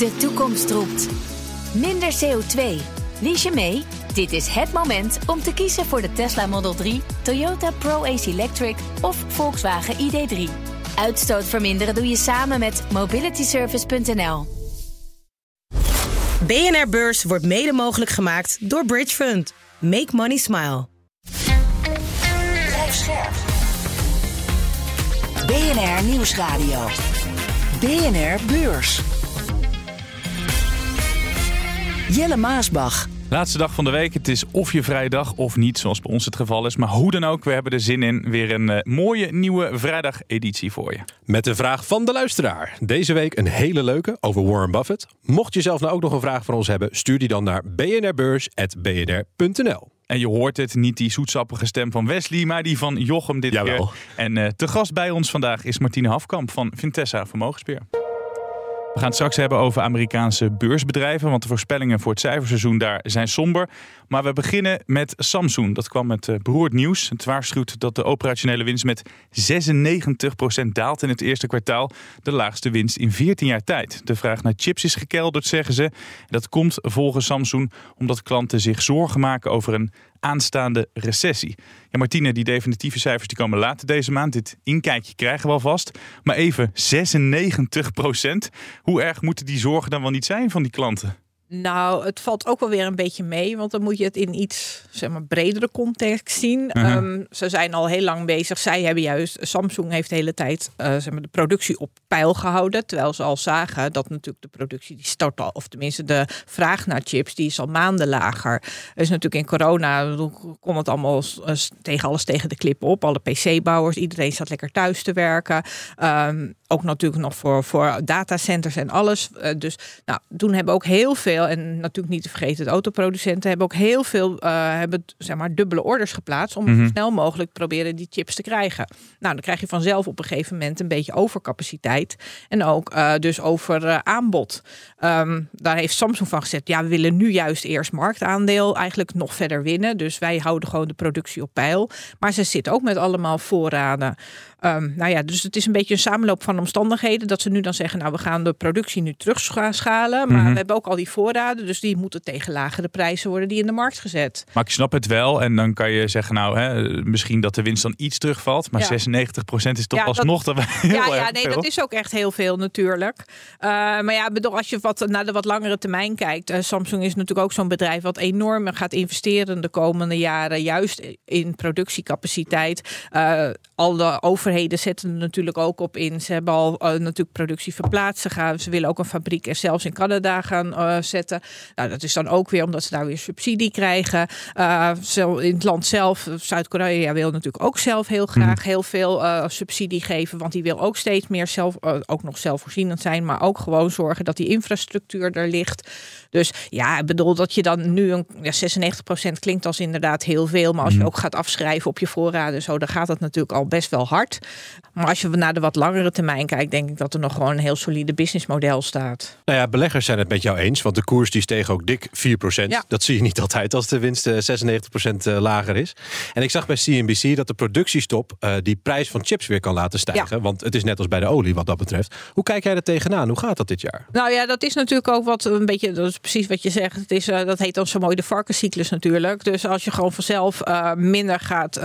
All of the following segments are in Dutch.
De toekomst roept. Minder CO2. Lies je mee? Dit is het moment om te kiezen voor de Tesla Model 3, Toyota Pro-Ace Electric of Volkswagen ID3. Uitstoot verminderen doe je samen met mobilityservice.nl. BNR Beurs wordt mede mogelijk gemaakt door Bridge Fund. Make money smile. BNR Nieuwsradio. BNR Beurs. Jelle Maasbach. Laatste dag van de week. Het is of je vrije dag of niet, zoals bij ons het geval is. Maar hoe dan ook, we hebben er zin in. Weer een eh, mooie nieuwe vrijdag-editie voor je. Met een vraag van de luisteraar. Deze week een hele leuke over Warren Buffett. Mocht je zelf nou ook nog een vraag voor ons hebben, stuur die dan naar bnrbeurs.bnr.nl. En je hoort het, niet die zoetsappige stem van Wesley, maar die van Jochem dit Jawel. keer. En eh, te gast bij ons vandaag is Martine Hafkamp van Vintessa Vermogensbeheer. We gaan het straks hebben over Amerikaanse beursbedrijven, want de voorspellingen voor het cijferseizoen daar zijn somber. Maar we beginnen met Samsung. Dat kwam met eh, beroerd nieuws. Het waarschuwt dat de operationele winst met 96% daalt in het eerste kwartaal. De laagste winst in 14 jaar tijd. De vraag naar chips is gekelderd, zeggen ze. Dat komt volgens Samsung omdat klanten zich zorgen maken over een aanstaande recessie. Ja, Martine, die definitieve cijfers die komen later deze maand. Dit inkijkje krijgen we alvast. Maar even 96% Hoe erg moeten die zorgen dan wel niet zijn van die klanten? Nou, het valt ook wel weer een beetje mee, want dan moet je het in iets zeg maar, bredere context zien. Mhm. Ehm, ze zijn al heel lang bezig. Zij hebben juist, Samsung heeft de hele tijd eh, zeg maar, de productie op peil gehouden. Terwijl ze al zagen dat natuurlijk de productie die start al, of tenminste de vraag naar chips, die is al maanden lager. Dus natuurlijk in corona kon het allemaal eh, tegen alles tegen de klip op. Alle PC-bouwers, iedereen zat lekker thuis te werken. Ehm, ook natuurlijk nog voor, voor datacenters en alles. Eh, dus nou, toen hebben ook heel veel, en natuurlijk niet te vergeten, de autoproducenten hebben ook heel veel eh, hebben, zeg maar, dubbele orders geplaatst om Mhm. zo snel mogelijk proberen die chips te krijgen. Nou, dan krijg je vanzelf op een gegeven moment een beetje overcapaciteit en ook eh, dus over eh, aanbod. Ehm, daar heeft Samsung van gezegd, ja, we willen nu juist eerst marktaandeel eigenlijk nog verder winnen. Dus wij houden gewoon de productie op peil. Maar ze zitten ook met allemaal voorraden. Ehm, nou ja, dus het is een beetje een samenloop van omstandigheden. Dat ze nu dan zeggen, nou we gaan de productie nu terugschalen. Maar Mhm. we hebben ook al die voorraden. Dus die moeten tegen lagere prijzen worden die in de markt gezet. Maar ik snap het wel. En dan kan je zeggen, nou, hè, misschien dat de winst dan iets terugvalt. Maar Ja. 96% is toch Ja, alsnog dat, heel ja, ja, nee, veel. dat is ook echt heel veel natuurlijk. Uh, maar ja, bedoel, als je wat naar de wat langere termijn kijkt. eh, Samsung is natuurlijk ook zo'n bedrijf wat enorm gaat investeren de komende jaren. Juist in productiecapaciteit. Uh, al de overheden zetten er natuurlijk ook op in. Ze hebben al natuurlijk productie verplaatst. Ze, gaan, ze willen ook een fabriek er zelfs in Canada gaan uh, zetten. Nou, dat is dan ook weer omdat ze daar weer subsidie krijgen. Zo in het land zelf, Zuid-Korea wil natuurlijk ook zelf heel graag heel veel uh, subsidie geven. Want die wil ook steeds meer zelf, uh, ook nog zelfvoorzienend zijn. Maar ook gewoon zorgen dat die infrastructuur er ligt. Dus ja, ik bedoel dat je dan nu een ja, 96% klinkt als inderdaad heel veel. Maar als je ook gaat afschrijven op je voorraden, zo, dan gaat dat natuurlijk al best wel hard. Maar als je naar de wat langere termijn kijkt, denk ik dat er nog gewoon een heel solide businessmodel staat. Nou ja, beleggers zijn het met jou eens, want de koers die steeg ook dik 4%. Ja. Dat zie je niet altijd als de winst uh, 96% lager is. En ik zag bij CNBC dat de productiestop uh, die prijs van chips weer kan laten stijgen. Ja. Want het is net als bij de olie wat dat betreft. Hoe kijk jij er tegenaan? Hoe gaat dat dit jaar? Nou ja, dat is natuurlijk ook wat een beetje, dat is precies wat je zegt. Het is, uh, dat heet dan zo mooi de varkenscyclus natuurlijk. Dus als je gewoon vanzelf uh, minder gaat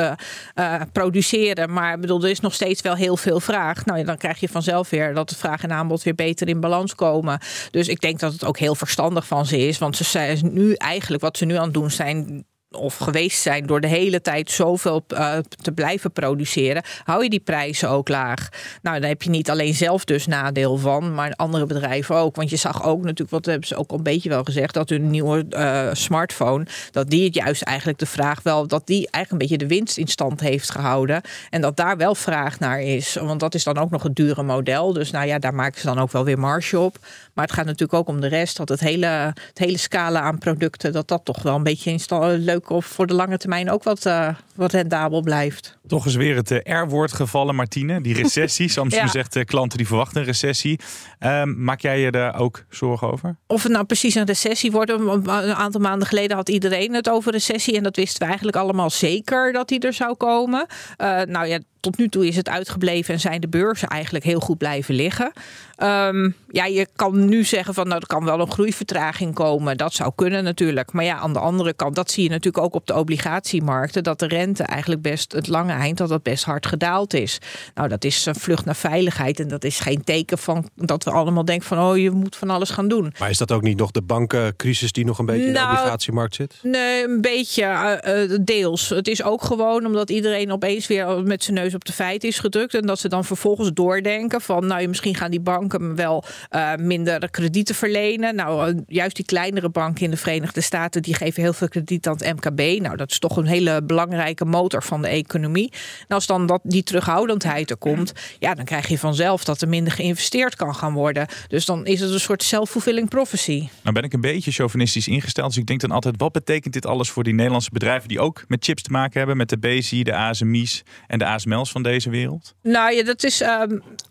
produceren, maar bedoel, er is nog steeds wel heel veel vraag. Nou ja, dan krijg je vanzelf weer dat de vraag en aanbod weer beter in balans komen. Dus ik denk dat het ook heel verstandig van ze is. Want ze zijn nu eigenlijk, wat ze nu aan het doen zijn, of geweest zijn door de hele tijd zoveel uh, te blijven produceren, hou je die prijzen ook laag. Nou, daar heb je niet alleen zelf dus nadeel van, maar andere bedrijven ook. Want je zag ook natuurlijk, wat hebben ze ook een beetje wel gezegd, dat hun nieuwe uh, smartphone, dat die het juist eigenlijk de vraag wel, dat die eigenlijk een beetje de winst in stand heeft gehouden. En dat daar wel vraag naar is. Want dat is dan ook nog een dure model. Dus nou ja, daar maken ze dan ook wel weer marge op. Maar het gaat natuurlijk ook om de rest, dat het hele, het hele scala aan producten, dat dat toch wel een beetje in stand, leuk of voor de lange termijn ook wat, uh, wat rendabel blijft. Toch is weer het uh, R-woord gevallen, Martine. Die recessie. Samsung ja. zegt uh, klanten die verwachten een recessie. Um, maak jij je daar ook zorgen over? Of het nou precies een recessie wordt. Een aantal maanden geleden had iedereen het over recessie. En dat wisten we eigenlijk allemaal zeker dat die er zou komen. Uh, nou ja, tot nu toe is het uitgebleven en zijn de beurzen eigenlijk heel goed blijven liggen. Ehm, ja, je kan nu zeggen van nou, er kan wel een groeivertraging komen. Dat zou kunnen natuurlijk. Maar ja, aan de andere kant, dat zie je natuurlijk ook op de obligatiemarkten. Dat de rente eigenlijk best het lange eind dat dat best hard gedaald is. Nou, dat is een vlucht naar veiligheid. En dat is geen teken van dat we allemaal denken van oh, je moet van alles gaan doen. Maar is dat ook niet nog de bankencrisis die nog een beetje in de Nou, obligatiemarkt zit? Nee, een beetje eh, eh, deels. Het is ook gewoon omdat iedereen opeens weer met zijn neus op de feiten is gedrukt. En dat ze dan vervolgens doordenken van nou, misschien gaan die banken wel eh, minder kredieten verlenen. Nou, juist die kleinere banken in de Verenigde Staten die geven heel veel krediet aan het MKB. Nou, dat is toch een hele belangrijke motor van de economie. En als dan dat, die terughoudendheid er komt, ja, dan krijg je vanzelf dat er minder geïnvesteerd kan gaan worden. Dus dan is het een soort self-fulfilling prophecy. Nou ben ik een beetje chauvinistisch ingesteld. Dus ik denk dan altijd, wat betekent dit alles voor die Nederlandse bedrijven die ook met chips te maken hebben? Met de BSI, de ASMI's en de ASML's van deze wereld? Nou ja, dat is.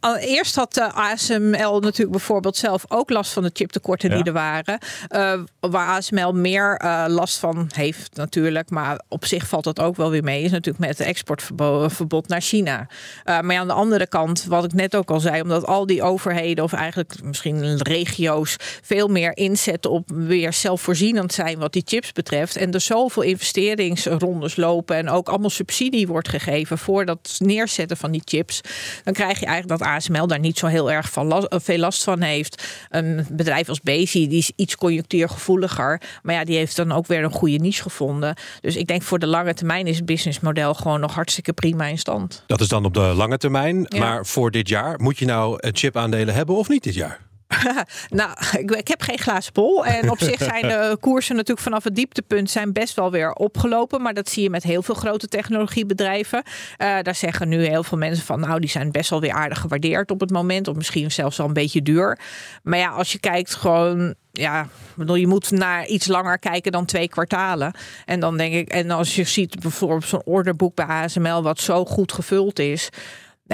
al- eerst had de ASML natuurlijk bijvoorbeeld zelf ook last van de chiptekorten Ja. die er waren. Eh, waar ASML meer eh, last van heeft natuurlijk. Maar op zich valt dat ook wel weer mee. Is natuurlijk met het exportverbod naar China. Eh, maar ja, aan de andere kant, wat ik net ook al zei, omdat al die overheden of eigenlijk misschien regio's veel meer inzetten op weer zelfvoorzienend zijn wat die chips betreft. En er zoveel investeringsrondes lopen en ook allemaal subsidie wordt gegeven voor dat neerzetten van die chips. Dan krijg je eigenlijk dat ASML daar niet zo heel erg van eh, veel last van heeft. Een bedrijf als Bezi die is iets conjunctuurgevoeliger. Maar ja, die heeft dan ook weer een goede niche gevonden. Dus ik denk voor de lange termijn is het businessmodel gewoon nog hartstikke prima in stand. Dat is dan op de lange termijn. Ja. Maar voor dit jaar, moet je nou eh, chipaandelen hebben of niet dit jaar? Nou, ik, ik heb geen glazen bol. En op zich zijn de koersen natuurlijk vanaf het dieptepunt zijn best wel weer opgelopen. Maar dat zie je met heel veel grote technologiebedrijven. Eh, daar zeggen nu heel veel mensen van, nou, die zijn best wel weer aardig gewaardeerd op het moment. Of misschien zelfs al een beetje duur. Maar ja, als je kijkt gewoon ja, bedoel, je moet naar iets langer kijken dan twee kwartalen. En dan denk ik, en als je ziet bijvoorbeeld zo'n orderboek bij ASML, wat zo goed gevuld is.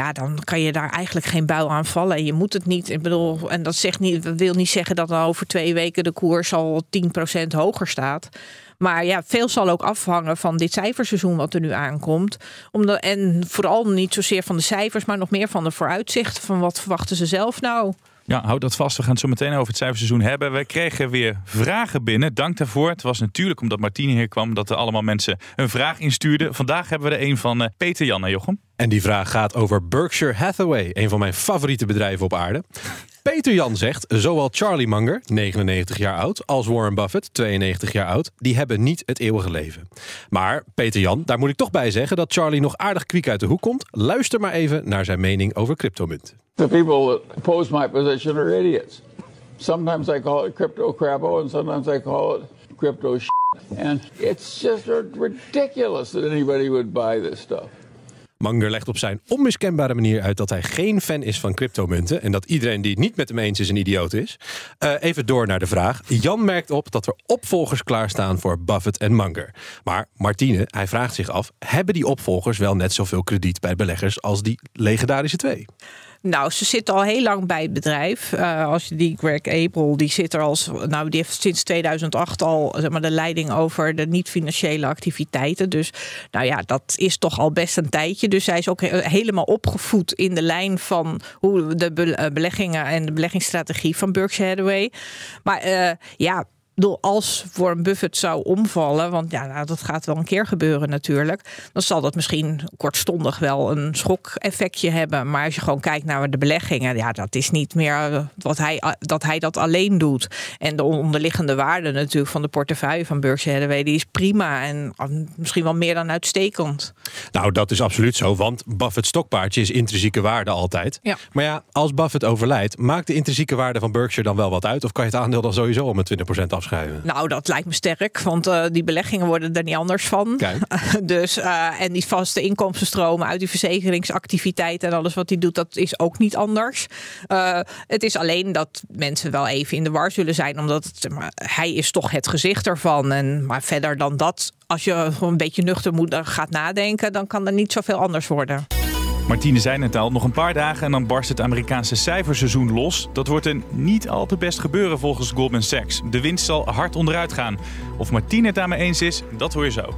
Ja, dan kan je daar eigenlijk geen buil aan vallen. En Je moet het niet. Ik bedoel, en dat zegt niet, dat wil niet zeggen dat over twee weken de koers al 10% hoger staat. Maar ja, veel zal ook afhangen van dit cijferseizoen wat er nu aankomt. Omdat, en vooral niet zozeer van de cijfers, maar nog meer van de vooruitzichten. Van wat verwachten ze zelf nou? Ja, houd dat vast. We gaan het zo meteen over het cijferseizoen hebben. We kregen weer vragen binnen. Dank daarvoor. Het was natuurlijk omdat Martine hier kwam dat er allemaal mensen een vraag instuurden. Vandaag hebben we er een van eh, Peter Jan en Jochem. En die vraag gaat over Berkshire Hathaway, een van mijn favoriete bedrijven op aarde. Peter Jan zegt, zowel Charlie Munger, 99 jaar oud, als Warren Buffett, 92 jaar oud, die hebben niet het eeuwige leven. Maar Peter Jan, daar moet ik toch bij zeggen dat Charlie nog aardig kwiek uit de hoek komt. Luister maar even naar zijn mening over cryptomunten. The people that oppose my position are idiots. Sometimes I call it crypto crappo, and sometimes I call it crypto shit. And it's just ridiculous that anybody would buy this stuff. Munger legt op zijn onmiskenbare manier uit dat hij geen fan is van cryptomunten en dat iedereen die het niet met hem eens is een idioot is. Eh, even door naar de vraag. Jan merkt op dat er opvolgers klaarstaan voor Buffett en Munger. Maar Martine, hij vraagt zich af, hebben die opvolgers wel net zoveel krediet bij beleggers als die legendarische twee? Nou, ze zitten al heel lang bij het bedrijf. Eh, als je die Greg April, die zit er als, nou, die heeft sinds 2008 al zeg maar, de leiding over de niet-financiële activiteiten. Dus, nou ja, dat is toch al best een tijdje. Dus zij is ook he- helemaal opgevoed in de lijn van hoe de eh, beleggingen en de beleggingsstrategie van Berkshire Hathaway. Maar eh, ja. Bedoel, Als Warren Buffett zou omvallen, want ja, nou, dat gaat wel een keer gebeuren natuurlijk, dan zal dat misschien kortstondig wel een schokeffectje hebben. Maar als je gewoon kijkt naar de beleggingen, ja, dat is niet meer eh, wat hij, dat hij dat alleen doet. En de onderliggende waarde natuurlijk van de portefeuille van Berkshire Hathaway, die is prima en eh, misschien wel meer dan uitstekend. Nou, dat is absoluut zo, want Buffett's stokpaardje is intrinsieke waarde altijd. Ja. Maar ja, als Buffett overlijdt, maakt de intrinsieke waarde van Berkshire dan wel wat uit? Of kan je het aandeel dan sowieso al met 20% afschrijven? Nou, dat lijkt me sterk, want eh, die beleggingen worden er niet anders van. Kijk. Dus, eh, en die vaste inkomstenstromen uit die verzekeringsactiviteit en alles wat hij doet, dat is ook niet anders. Eh, het is alleen dat mensen wel even in de war zullen zijn, omdat het, maar, hij is toch het gezicht ervan. En, maar verder dan dat, als je gewoon een beetje nuchter moet, gaat nadenken, dan kan er niet zoveel anders worden. Martine zei net al, nog een paar dagen en dan barst het Amerikaanse cijferseizoen los. Dat wordt een niet al te best gebeuren volgens Goldman Sachs. De winst zal hard onderuit gaan. Of Martine het daarmee eens is, dat hoor je zo.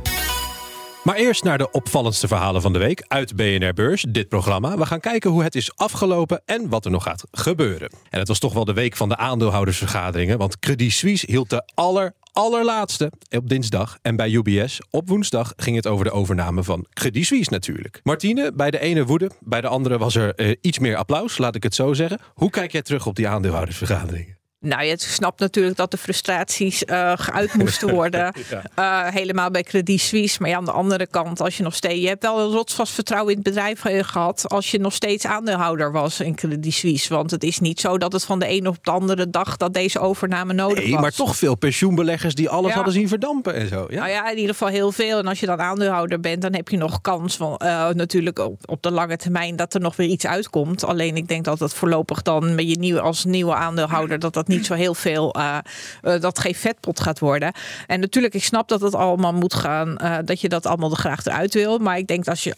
Maar eerst naar de opvallendste verhalen van de week uit BNR Beurs, dit programma. We gaan kijken hoe het is afgelopen en wat er nog gaat gebeuren. En het was toch wel de week van de aandeelhoudersvergaderingen, want Credit Suisse hield de aller allerlaatste op dinsdag. En bij UBS op woensdag ging het over de overname van Credit Suisse natuurlijk. Martine, bij de ene woede, bij de andere was er uh, iets meer applaus, laat ik het zo zeggen. Hoe kijk jij terug op die aandeelhoudersvergaderingen? Nou, je snapt natuurlijk dat de frustraties uh, geuit moesten worden. ja. uh, helemaal bij Credit Suisse. Maar ja, aan de andere kant, als je nog steeds. Je hebt wel een rotsvast vertrouwen in het bedrijf gehad. als je nog steeds aandeelhouder was in Credit Suisse. Want het is niet zo dat het van de ene op de andere dag. dat deze overname nodig nee, was. maar toch veel pensioenbeleggers die alles ja. hadden zien verdampen en zo. Ja. Nou ja, in ieder geval heel veel. En als je dan aandeelhouder bent, dan heb je nog kans van. Uh, natuurlijk op, op de lange termijn dat er nog weer iets uitkomt. Alleen ik denk dat het voorlopig dan met je nieuwe, als nieuwe aandeelhouder. dat dat niet zo heel veel uh, uh, dat geen vetpot gaat worden. En natuurlijk, ik snap dat het allemaal moet gaan, uh, dat je dat allemaal er graag eruit wil. Maar ik denk dat als je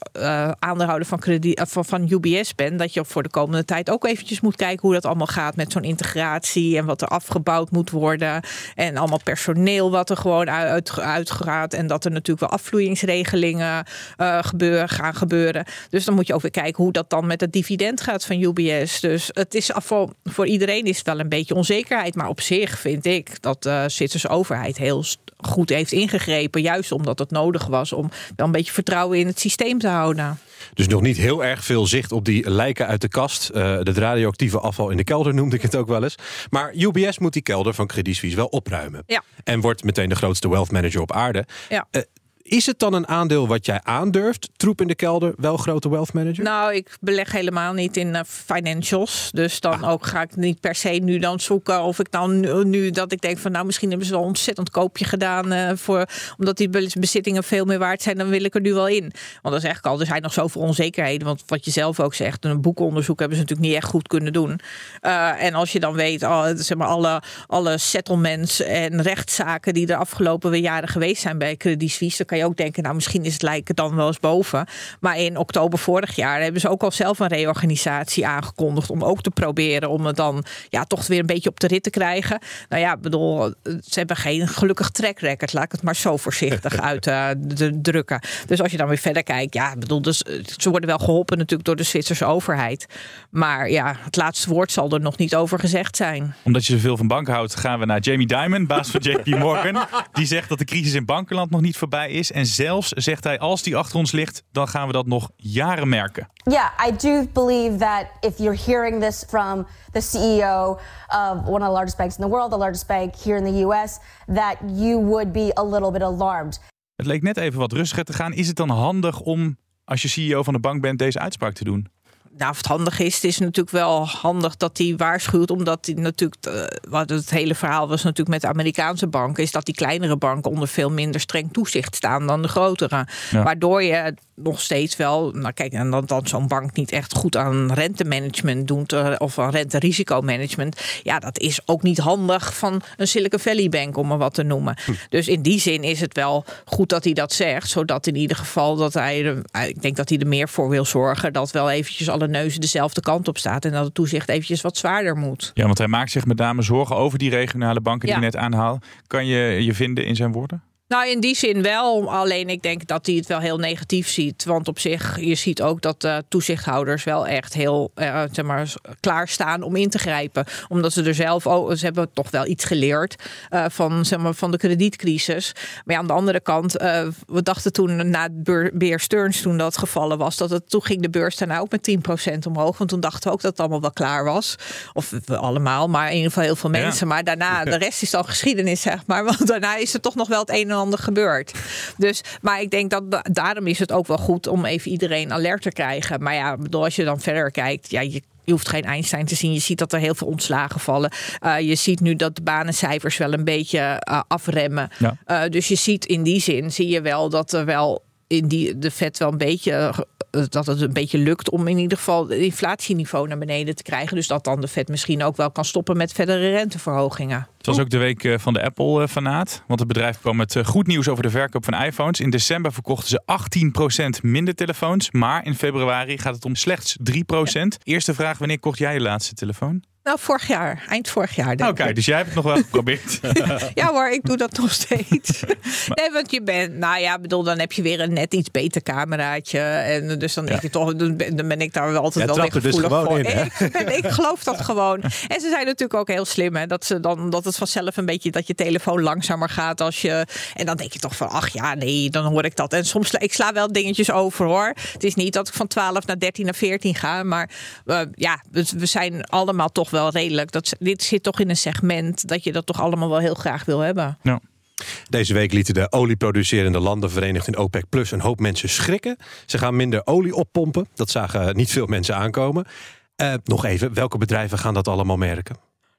aandeelhouder van, krediet, van, van UBS bent, dat je voor de komende tijd ook eventjes moet kijken hoe dat allemaal gaat met zo'n integratie en wat er afgebouwd moet worden. En allemaal personeel wat er gewoon uit, uitgaat. En dat er natuurlijk wel afvloeingsregelingen gebeuren, gaan gebeuren. Dus dan moet je ook weer kijken hoe dat dan met het dividend gaat van UBS. Dus het is voor, voor iedereen is het wel een beetje onzekerheid. Maar op zich vind ik dat de Zwitserse overheid heel goed heeft ingegrepen. Juist omdat het nodig was om wel een beetje vertrouwen in het systeem te houden. Dus nog niet heel erg veel zicht op die lijken uit de kast. Uh, het radioactieve afval in de kelder noemde ik het ook wel eens. Maar UBS moet die kelder van Credit Suisse wel opruimen. Ja. En wordt meteen de grootste wealth manager op aarde. Ja. Uh, is het dan een aandeel wat jij aandurft? Troep in de kelder, wel grote wealth manager? Nou, ik beleg helemaal niet in uh, financials. Dus dan ah. ook ga ik niet per se nu dan zoeken of ik dan nu, nu, dat ik denk van nou misschien hebben ze wel een ontzettend koopje gedaan uh, voor omdat die bezittingen veel meer waard zijn, dan wil ik er nu wel in. Want dat is eigenlijk al, er zijn nog zoveel onzekerheden. Want wat je zelf ook zegt, een boekonderzoek hebben ze natuurlijk niet echt goed kunnen doen. Uh, en als je dan weet, oh, zeg maar alle, alle settlements en rechtszaken die de afgelopen jaren geweest zijn bij Credit Suisse, kan je ook denken, nou misschien is het lijken dan wel eens boven. Maar in oktober vorig jaar hebben ze ook al zelf een reorganisatie aangekondigd om ook te proberen om het dan ja, toch weer een beetje op de rit te krijgen. Nou ja, bedoel, ze hebben geen gelukkig track record, laat ik het maar zo voorzichtig uit uh, de, drukken. Dus als je dan weer verder kijkt, ja, bedoel, dus, ze worden wel geholpen natuurlijk door de Zwitserse overheid. Maar ja, het laatste woord zal er nog niet over gezegd zijn. Omdat je zoveel van banken houdt, gaan we naar Jamie Dimon, baas van JP Morgan. Die zegt dat de crisis in bankenland nog niet voorbij is. En zelfs zegt hij, als die achter ons ligt, dan gaan we dat nog jaren merken. Yeah, I do believe that if you're hearing this from the CEO of one of the largest banks in the world, the largest bank here in the US, that you would be a little bit alarmed. Het leek net even wat rustiger te gaan. Is het dan handig om, als je CEO van de bank bent, deze uitspraak te doen? Nou, of het handig is, het is natuurlijk wel handig dat hij waarschuwt. Omdat hij natuurlijk, uh, wat het hele verhaal was natuurlijk met de Amerikaanse banken, is dat die kleinere banken onder veel minder streng toezicht staan dan de grotere. Ja. Waardoor je nog steeds wel, nou kijk, en dan, dan zo'n bank niet echt goed aan rentemanagement doet uh, of aan renterisicomanagement. Ja, dat is ook niet handig van een Silicon Valley Bank, om maar wat te noemen. Hm. Dus in die zin is het wel goed dat hij dat zegt, zodat in ieder geval dat hij, er, ik denk dat hij er meer voor wil zorgen dat wel eventjes alle neuzen dezelfde kant op staat en dat het toezicht eventjes wat zwaarder moet. Ja, want hij maakt zich met name zorgen over die regionale banken die je net aanhaal. Kan je je vinden in zijn woorden? Nou, in die zin wel. Alleen ik denk dat hij het wel heel negatief ziet. Want op zich, je ziet ook dat uh, toezichthouders wel echt heel uh, zeg maar, klaarstaan om in te grijpen. Omdat ze er zelf ook, ze hebben toch wel iets geleerd uh, van, zeg maar, van de kredietcrisis. Maar ja, aan de andere kant, we dachten toen na Beer Stearns, toen dat gevallen was, dat het, toen ging de beurs daarna ook met 10% omhoog. Want toen dachten we ook dat het allemaal wel klaar was. Of we allemaal, maar in ieder geval heel veel mensen. Ja. Maar daarna, de rest is dan geschiedenis, zeg maar. Want daarna is er toch nog wel het een en ander gebeurd. Dus, maar ik denk dat daarom is het ook wel goed om even iedereen alert te krijgen. Maar ja, bedoel, als je dan verder kijkt, ja, je je hoeft geen Einstein te zien. Je ziet dat er heel veel ontslagen vallen. Uh, je ziet nu dat de banencijfers wel een beetje uh, afremmen. Ja. Uh, dus je ziet in die zin, zie je wel dat er wel in die, de vet wel een beetje dat het een beetje lukt om in ieder geval het inflatieniveau naar beneden te krijgen. Dus dat dan de Fed misschien ook wel kan stoppen met verdere renteverhogingen. Het was ook de week van de Apple-fanaat. Want het bedrijf kwam met goed nieuws over de verkoop van iPhones. In december verkochten ze 18% minder telefoons. Maar in februari gaat het om slechts 3%. Ja. Eerste vraag, wanneer kocht jij je laatste telefoon? Nou, vorig jaar. Eind vorig jaar. Oké, dus jij hebt het nog wel geprobeerd. Ja hoor, ik doe dat nog steeds. nee, want je bent, nou ja, bedoel, dan heb je weer een net iets beter cameraatje. En dus dan denk je toch, dan ben, ik daar wel altijd wel weer er dus gevoelig gewoon voor. in, ik, ben- ik geloof dat gewoon. En ze zijn natuurlijk ook heel slim, hè, dat, ze dan, dat het vanzelf een beetje, dat je telefoon langzamer gaat als je... En dan denk je toch van, ach ja, nee, dan hoor ik dat. En soms, sla- ik sla wel dingetjes over hoor. Het is niet dat ik van 12 naar 13 naar 14 ga, maar eh, ja, we, we zijn allemaal toch wel redelijk. Dat, dit zit toch in een segment dat je dat toch allemaal wel heel graag wil hebben. nou, Deze week lieten de olieproducerende landen verenigd in OPEC Plus een hoop mensen schrikken. Ze gaan minder olie oppompen. Dat zagen niet veel mensen aankomen. Eh, nog even, welke bedrijven gaan dat allemaal merken?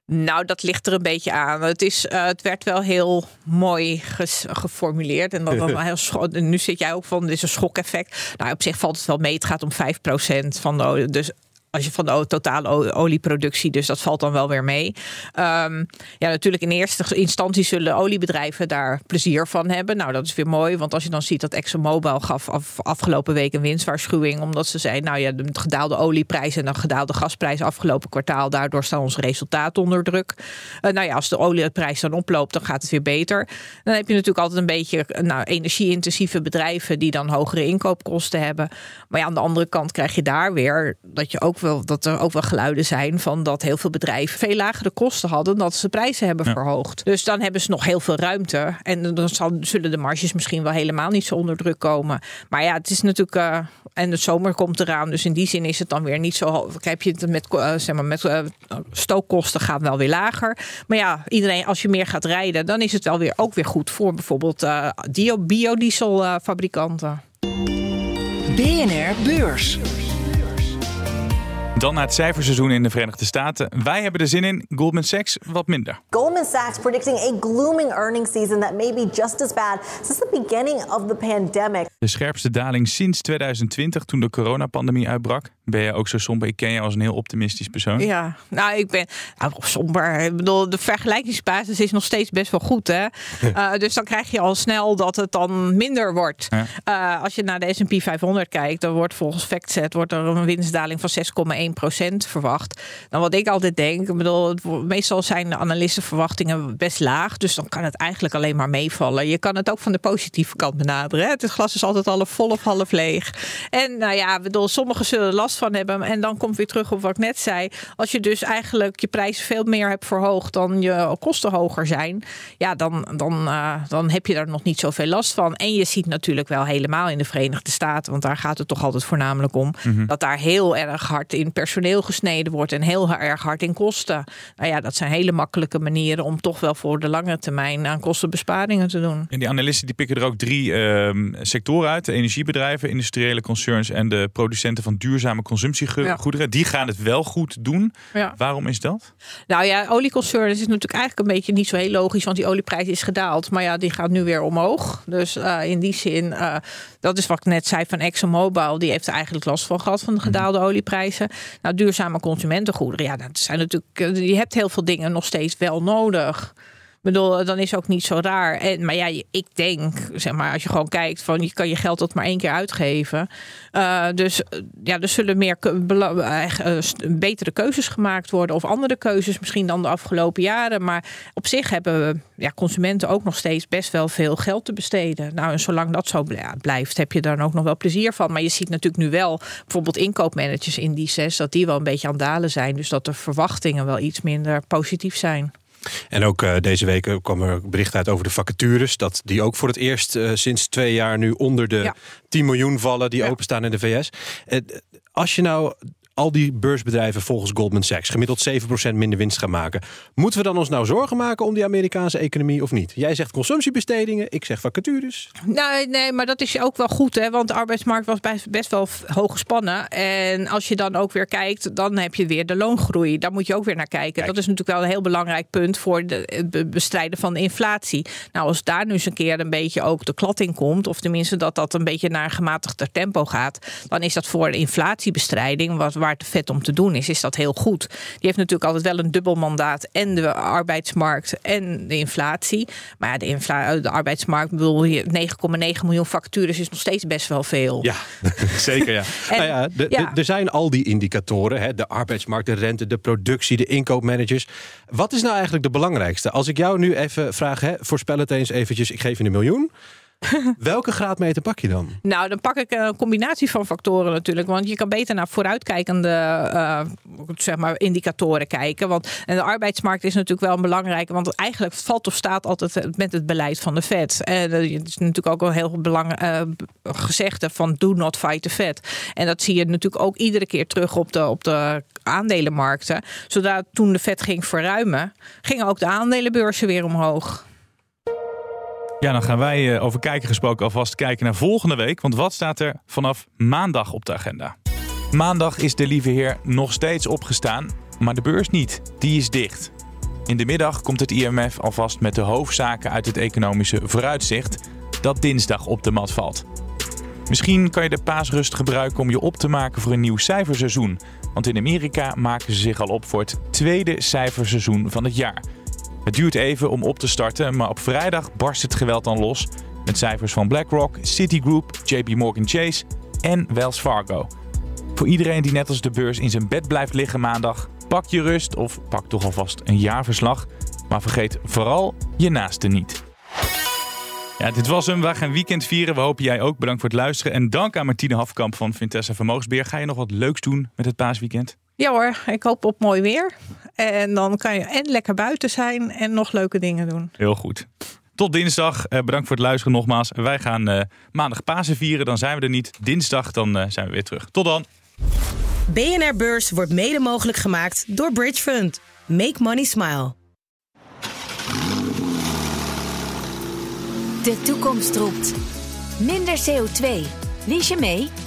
Nou, dat ligt er een beetje aan. Het, is, eh, het werd wel heel mooi ges- geformuleerd. En dan, dan heel en nu zit jij ook van, dit is een schokeffect. Nou, op zich valt het wel mee. Het gaat om 5% van de olie. Dus als je van de totale olieproductie, dus dat valt dan wel weer mee. Ehm, ja, natuurlijk in eerste instantie zullen oliebedrijven daar plezier van hebben. Nou, dat is weer mooi, want als je dan ziet dat ExxonMobil gaf af, afgelopen week een winstwaarschuwing, omdat ze zei, nou ja, de gedaalde olieprijs en de gedaalde gasprijs afgelopen kwartaal, daardoor staan onze resultaten onder druk. Eh, nou ja, als de olieprijs dan oploopt, dan gaat het weer beter. Dan heb je natuurlijk altijd een beetje nou, energie-intensieve bedrijven die dan hogere inkoopkosten hebben. Maar ja, aan de andere kant krijg je daar weer dat je ook wel dat er ook wel geluiden zijn van dat heel veel bedrijven veel lagere kosten hadden dat ze prijzen hebben verhoogd. Dus dan hebben ze nog heel veel ruimte en dan zal, zullen de marges misschien wel helemaal niet zo onder druk komen. Maar ja, het is natuurlijk eh, en de zomer komt eraan, dus in die zin is het dan weer niet zo. hoog. Heb je het met eh, zeg maar met eh, stookkosten gaan wel weer lager. Maar ja, iedereen als je meer gaat rijden, dan is het wel weer ook weer goed voor bijvoorbeeld eh biodieselfabrikanten. BNR Beurs. Dan naar het cijferseizoen in de Verenigde Staten. Wij hebben er zin in, Goldman Sachs wat minder. Goldman Sachs predicting a glooming earnings season that may be just as bad since the beginning of the pandemic. De scherpste daling sinds 2020, toen de coronapandemie uitbrak. Ben jij ook zo somber? Ik ken je als een heel optimistisch persoon. Ja, nou, ik ben nou, somber. Ik bedoel, de vergelijkingsbasis is nog steeds best wel goed. Hè? Eh, dus dan krijg je al snel dat het dan minder wordt. Ja. Eh, als je naar de S&P 500 kijkt, dan wordt volgens FactSet wordt er een winstdaling van 6,1% verwacht. Dan wat ik altijd denk, ik bedoel, meestal zijn de analistenverwachtingen best laag. Dus dan kan het eigenlijk alleen maar meevallen. Je kan het ook van de positieve kant benaderen. Hè? Het glas is altijd half vol of half leeg. En nou ja, ik bedoel, sommigen zullen er last van hebben. En dan komt weer terug op wat ik net zei. Als je dus eigenlijk je prijzen veel meer hebt verhoogd dan je kosten hoger zijn. Ja, dan, dan, eh, dan heb je daar nog niet zoveel last van. En je ziet natuurlijk wel helemaal in de Verenigde Staten. Want daar gaat het toch altijd voornamelijk om. Dat daar heel erg hard in personeel gesneden wordt. En heel erg hard in kosten. Nou ja, dat zijn hele makkelijke manieren om toch wel voor de lange termijn aan kostenbesparingen te doen. En die analisten die pikken er ook drie ehm, sectoren uit. De energiebedrijven, industriële concerns en de producenten van duurzame consumptiegoederen. Die gaan het wel goed doen. Ja. Waarom is dat? Nou ja, olieconcerns is natuurlijk eigenlijk een beetje niet zo heel logisch, want die olieprijs is gedaald. Maar ja, die gaat nu weer omhoog. Dus eh, in die zin, eh, dat is wat ik net zei van ExxonMobil. Die heeft er eigenlijk last van gehad van de gedaalde olieprijzen. Nou, duurzame consumentengoederen, ja, dat zijn natuurlijk. eh, Je hebt heel veel dingen nog steeds wel nodig. Bedoel, dan is ook niet zo raar. En, maar ja, ik denk, zeg maar, als je gewoon kijkt van je kan je geld tot maar één keer uitgeven. Uh, dus uh, ja, er zullen meer uh, betere keuzes gemaakt worden. Of andere keuzes misschien dan de afgelopen jaren. Maar op zich hebben ja, consumenten ook nog steeds best wel veel geld te besteden. Nou, en zolang dat zo blijft, heb je daar ook nog wel plezier van. Maar je ziet natuurlijk nu wel bijvoorbeeld inkoopmanagers in die zes, dat die wel een beetje aan het dalen zijn. Dus dat de verwachtingen wel iets minder positief zijn. En ook uh, deze week kwam er bericht uit over de vacatures. Dat die ook voor het eerst uh, sinds twee jaar nu onder de ja. 10 miljoen vallen die ja. openstaan in de VS. Uh, als je nou al die beursbedrijven volgens Goldman Sachs gemiddeld 7% minder winst gaan maken. Moeten we dan ons nou zorgen maken om die Amerikaanse economie of niet? Jij zegt consumptiebestedingen, ik zeg vacatures. Nee, nee, maar dat is ook wel goed, hè? want de arbeidsmarkt was best wel hoog gespannen. En als je dan ook weer kijkt, dan heb je weer de loongroei. Daar moet je ook weer naar kijken. Kijk. Dat is natuurlijk wel een heel belangrijk punt voor het bestrijden van de inflatie. Nou, als daar nu eens een keer een beetje ook de klad in komt, of tenminste dat dat een beetje naar een gematigder tempo gaat, dan is dat voor de inflatiebestrijding, wat, waar vet om te doen is, is dat heel goed. Die heeft natuurlijk altijd wel een dubbel mandaat en de arbeidsmarkt en de inflatie. Maar ja, de, infla de arbeidsmarkt, bedoel 9,9 miljoen vacatures is nog steeds best wel veel. Ja, zeker ja. En- nou ja, de- er zijn al die indicatoren, hè, de arbeidsmarkt, de rente, de productie, de inkoopmanagers. Wat is nou eigenlijk de belangrijkste? Als ik jou nu even vraag, hè, voorspel het eens eventjes, ik geef je een miljoen. Welke graadmeter pak je dan? Nou, dan pak ik een combinatie van factoren natuurlijk. Want je kan beter naar vooruitkijkende eh, zeg maar indicatoren kijken. Want en de arbeidsmarkt is natuurlijk wel een belangrijke. Want eigenlijk valt of staat altijd met het beleid van de Fed. En eh, het is natuurlijk ook een heel belangrijk gezegde van do not fight the Fed. En dat zie je natuurlijk ook iedere keer terug op de, op de aandelenmarkten. Zodra toen de Fed ging verruimen, gingen ook de aandelenbeurzen weer omhoog. Ja, dan gaan wij eh, over kijken gesproken alvast kijken naar volgende week. Want wat staat er vanaf maandag op de agenda? Maandag is de lieve heer nog steeds opgestaan, maar de beurs niet. Die is dicht. In de middag komt het IMF alvast met de hoofdzaken uit het economische vooruitzicht dat dinsdag op de mat valt. Misschien kan je de paasrust gebruiken om je op te maken voor een nieuw cijferseizoen. Want in Amerika maken ze zich al op voor het tweede cijferseizoen van het jaar. Het duurt even om op te starten, maar op vrijdag barst het geweld dan los. Met cijfers van BlackRock, Citigroup, JP Morgan Chase en Wells Fargo. Voor iedereen die net als de beurs in zijn bed blijft liggen maandag, pak je rust of pak toch alvast een jaarverslag. Maar vergeet vooral je naasten niet. Ja, dit was hem. We gaan weekend vieren. We hopen jij ook. Bedankt voor het luisteren. En dank aan Martine Hafkamp van Vintessa Vermogensbeheer. Ga je nog wat leuks doen met het paasweekend? Ja hoor, ik hoop op mooi weer. En dan kan je en lekker buiten zijn en nog leuke dingen doen. Heel goed. Tot dinsdag. Eh, bedankt voor het luisteren nogmaals. Wij gaan eh, maandag Pasen vieren. Dan zijn we er niet. Dinsdag dan eh, zijn we weer terug. Tot dan. BNR Beurs wordt mede mogelijk gemaakt door Bridge Fund. Make money smile. De toekomst roept. Minder CO2. Lies je mee?